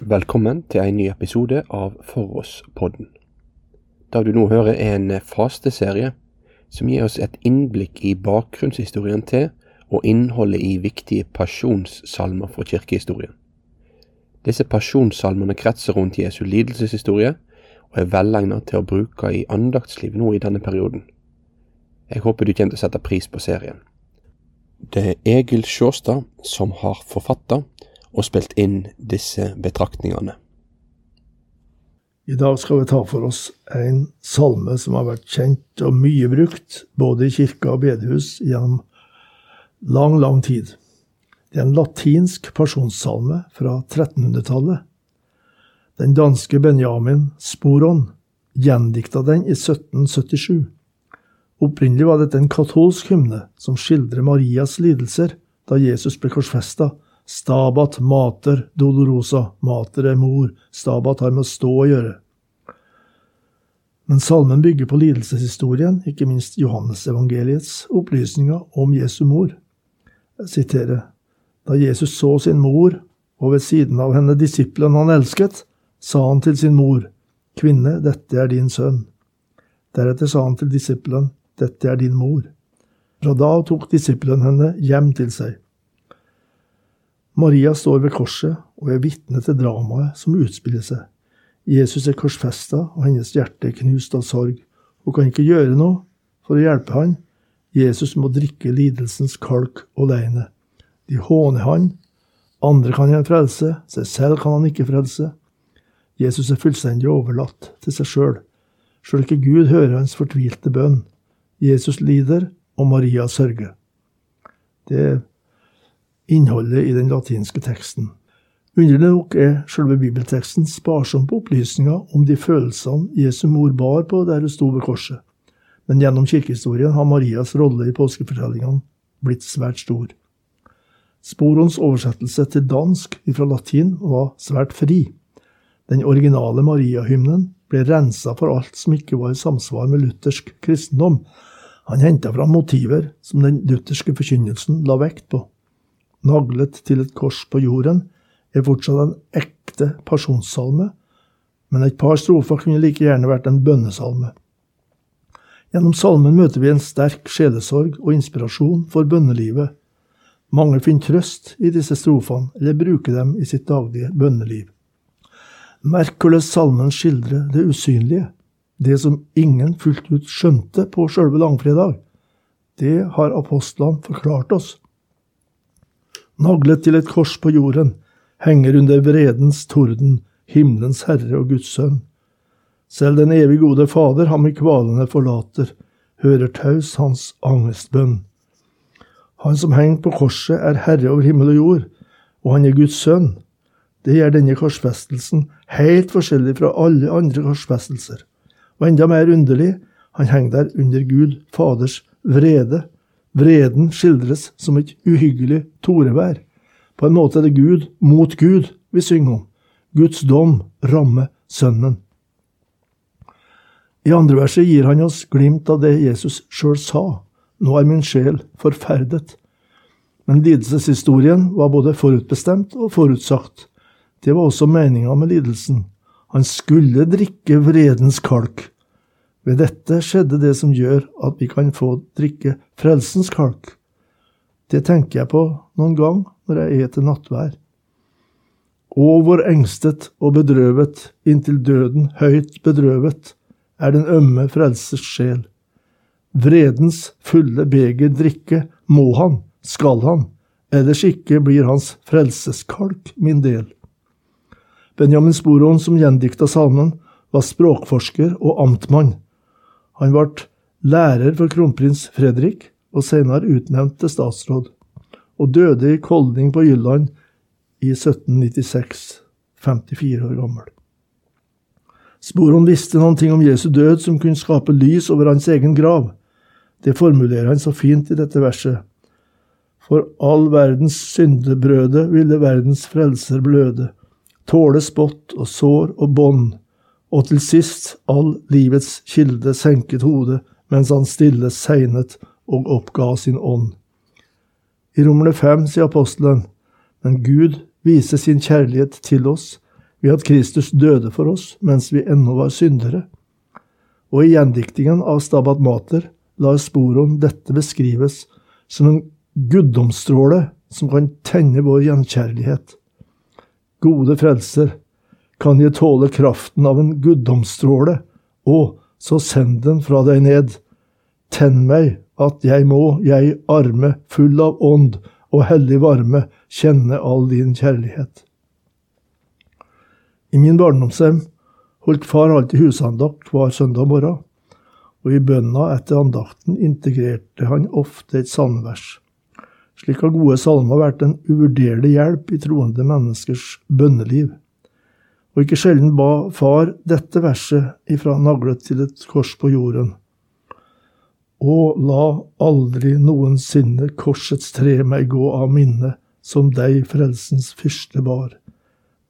Velkommen til en ny episode av For oss-podden. Det du nå hører er en fasteserie som gir oss et innblikk i bakgrunnshistorien til og innholdet i viktige pasjonssalmer fra kirkehistorien. Disse pasjonssalmene kretser rundt Jesu lidelseshistorie og er velegnet til å bruke i andaktsliv nå i denne perioden. Jeg håper du kommer til å sette pris på serien. Det er Egil Sjåstad som har forfatta og spilt inn disse betraktningene. I dag skal vi ta for oss en salme som har vært kjent og mye brukt, både i kirka og bedehus, gjennom lang, lang tid. Det er en latinsk pasjonssalme fra 1300-tallet. Den danske Benjamin Sporon gjendikta den i 1777. Opprinnelig var dette en katolsk hymne som skildrer Marias lidelser da Jesus ble korsfesta, Stabat mater dolorosa, mater er mor, stabat har med å stå å gjøre. Men salmen bygger på lidelseshistorien, ikke minst Johannesevangeliets opplysninger om Jesu mor. Jeg siterer, Da Jesus så sin mor, og ved siden av henne disippelen han elsket, sa han til sin mor, Kvinne, dette er din sønn. Deretter sa han til disippelen, Dette er din mor. Fra da tok disippelen henne hjem til seg. Maria står ved korset og er vitne til dramaet som utspiller seg. Jesus er korsfesta, og hennes hjerte er knust av sorg. Hun kan ikke gjøre noe for å hjelpe han. Jesus må drikke lidelsens kalk alene. De håner han. Andre kan han frelse, seg selv kan han ikke frelse. Jesus er fullstendig overlatt til seg sjøl. Sjøl ikke Gud hører hans fortvilte bønn. Jesus lider, og Maria sørger. Det er innholdet i den latinske teksten. Underlig nok er selve bibelteksten sparsom på opplysninger om de følelsene Jesu mor bar på der hun sto ved korset, men gjennom kirkehistorien har Marias rolle i påskefortellingene blitt svært stor. Sporons oversettelse til dansk fra latin var svært fri. Den originale Maria-hymnen ble rensa for alt som ikke var i samsvar med luthersk kristendom. Han henta fram motiver som den lutherske forkynnelsen la vekt på naglet til et kors på jorden, er fortsatt en ekte pasjonssalme, men et par strofer kunne like gjerne vært en bønnesalme. Gjennom salmen møter vi en sterk sjelesorg og inspirasjon for bønnelivet. Mange finner trøst i disse strofene, eller bruker dem i sitt daglige bønneliv. Merk hvordan salmen skildrer det usynlige, det som ingen fullt ut skjønte på sjølve langfredag. Det har apostlene forklart oss naglet til et kors på jorden, henger under vredens torden, himmelens herre og Guds sønn. Selv den evig gode Fader ham i kvalene forlater, hører taus hans angstbønn. Han som henger på korset, er herre over himmel og jord, og han er Guds sønn. Det gjør denne korsfestelsen helt forskjellig fra alle andre korsfestelser. Og enda mer underlig, han henger der under Gud Faders vrede Vreden skildres som et uhyggelig torevær. På en måte er det Gud mot Gud vi synger om. Guds dom rammer Sønnen. I andre verset gir han oss glimt av det Jesus sjøl sa. Nå er min sjel forferdet. Men lidelseshistorien var både forutbestemt og forutsagt. Det var også meninga med lidelsen. Han skulle drikke vredens kalk. Ved dette skjedde det som gjør at vi kan få drikke frelsens kalk. Det tenker jeg på noen gang når jeg er til nattvær. Å, hvor engstet og bedrøvet, inntil døden høyt bedrøvet, er den ømme frelsers sjel. Vredens fulle beger drikke må han, skal han, ellers ikke blir hans frelseskalk min del. Benjamin Sporon, som gjendikta salmen, var språkforsker og amtmann. Han ble lærer for kronprins Fredrik og senere utnevnt til statsråd, og døde i Kolding på Jylland i 1796, 54 år gammel. Sporon visste noen ting om Jesu død som kunne skape lys over hans egen grav. Det formulerer han så fint i dette verset. For all verdens syndebrøde ville verdens frelser bløde, tåle spott og sår og bånd og til sist all livets kilde senket hodet mens han stille segnet og oppga sin ånd. I Romerne fem sier apostelen, men Gud viser sin kjærlighet til oss ved at Kristus døde for oss mens vi ennå var syndere. Og i gjendiktingen av Stabat Mater lar Sporon dette beskrives som en guddomsstråle som kan tenne vår gjenkjærlighet. Gode frelser, kan jeg tåle kraften av en guddomsstråle, og så send den fra deg ned. Tenn meg at jeg må, jeg arme, full av ånd og hellig varme, kjenne all din kjærlighet. I min barndomshjem holdt far alltid husandakt hver søndag morgen, og i bønna etter andakten integrerte han ofte et salmevers. Slik har gode salmer vært en uvurderlig hjelp i troende menneskers bønneliv. Og ikke sjelden ba far dette verset ifra naglet til et kors på jorden. Og la aldri noensinne korsets tre meg gå av minne, som deg frelsens fyrste bar.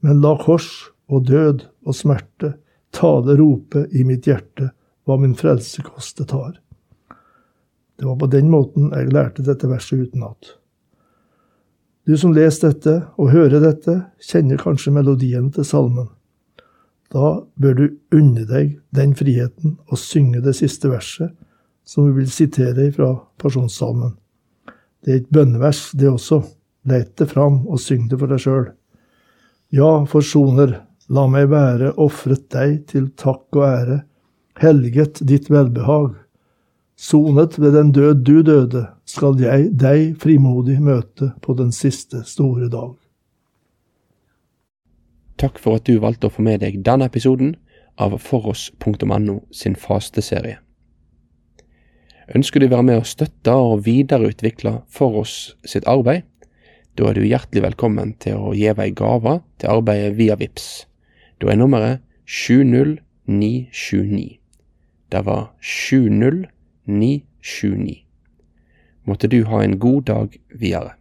Men la kors og død og smerte tale rope i mitt hjerte hva min frelse kostet tar. Det var på den måten jeg lærte dette verset utenat. Du som leser dette og hører dette, kjenner kanskje melodien til salmen. Da bør du unne deg den friheten og synge det siste verset, som vi vil sitere fra Pasjonssalmen. Det er et bønnevers, det også. Let det fram og syng det for deg sjøl. Ja, forsoner, la meg være ofret deg til takk og ære, helget ditt velbehag. Sonet ved den død du døde, skal jeg deg frimodig møte på den siste store dag. Takk for at du valgte å få med deg denne episoden av foross.no sin fasteserie. Ønsker du å være med å støtte og videreutvikle Foross sitt arbeid? Da er du hjertelig velkommen til å gi ei gave til arbeidet via VIPS. Da er nummeret 70929. Det var 70929. Måtte du ha en god dag videre.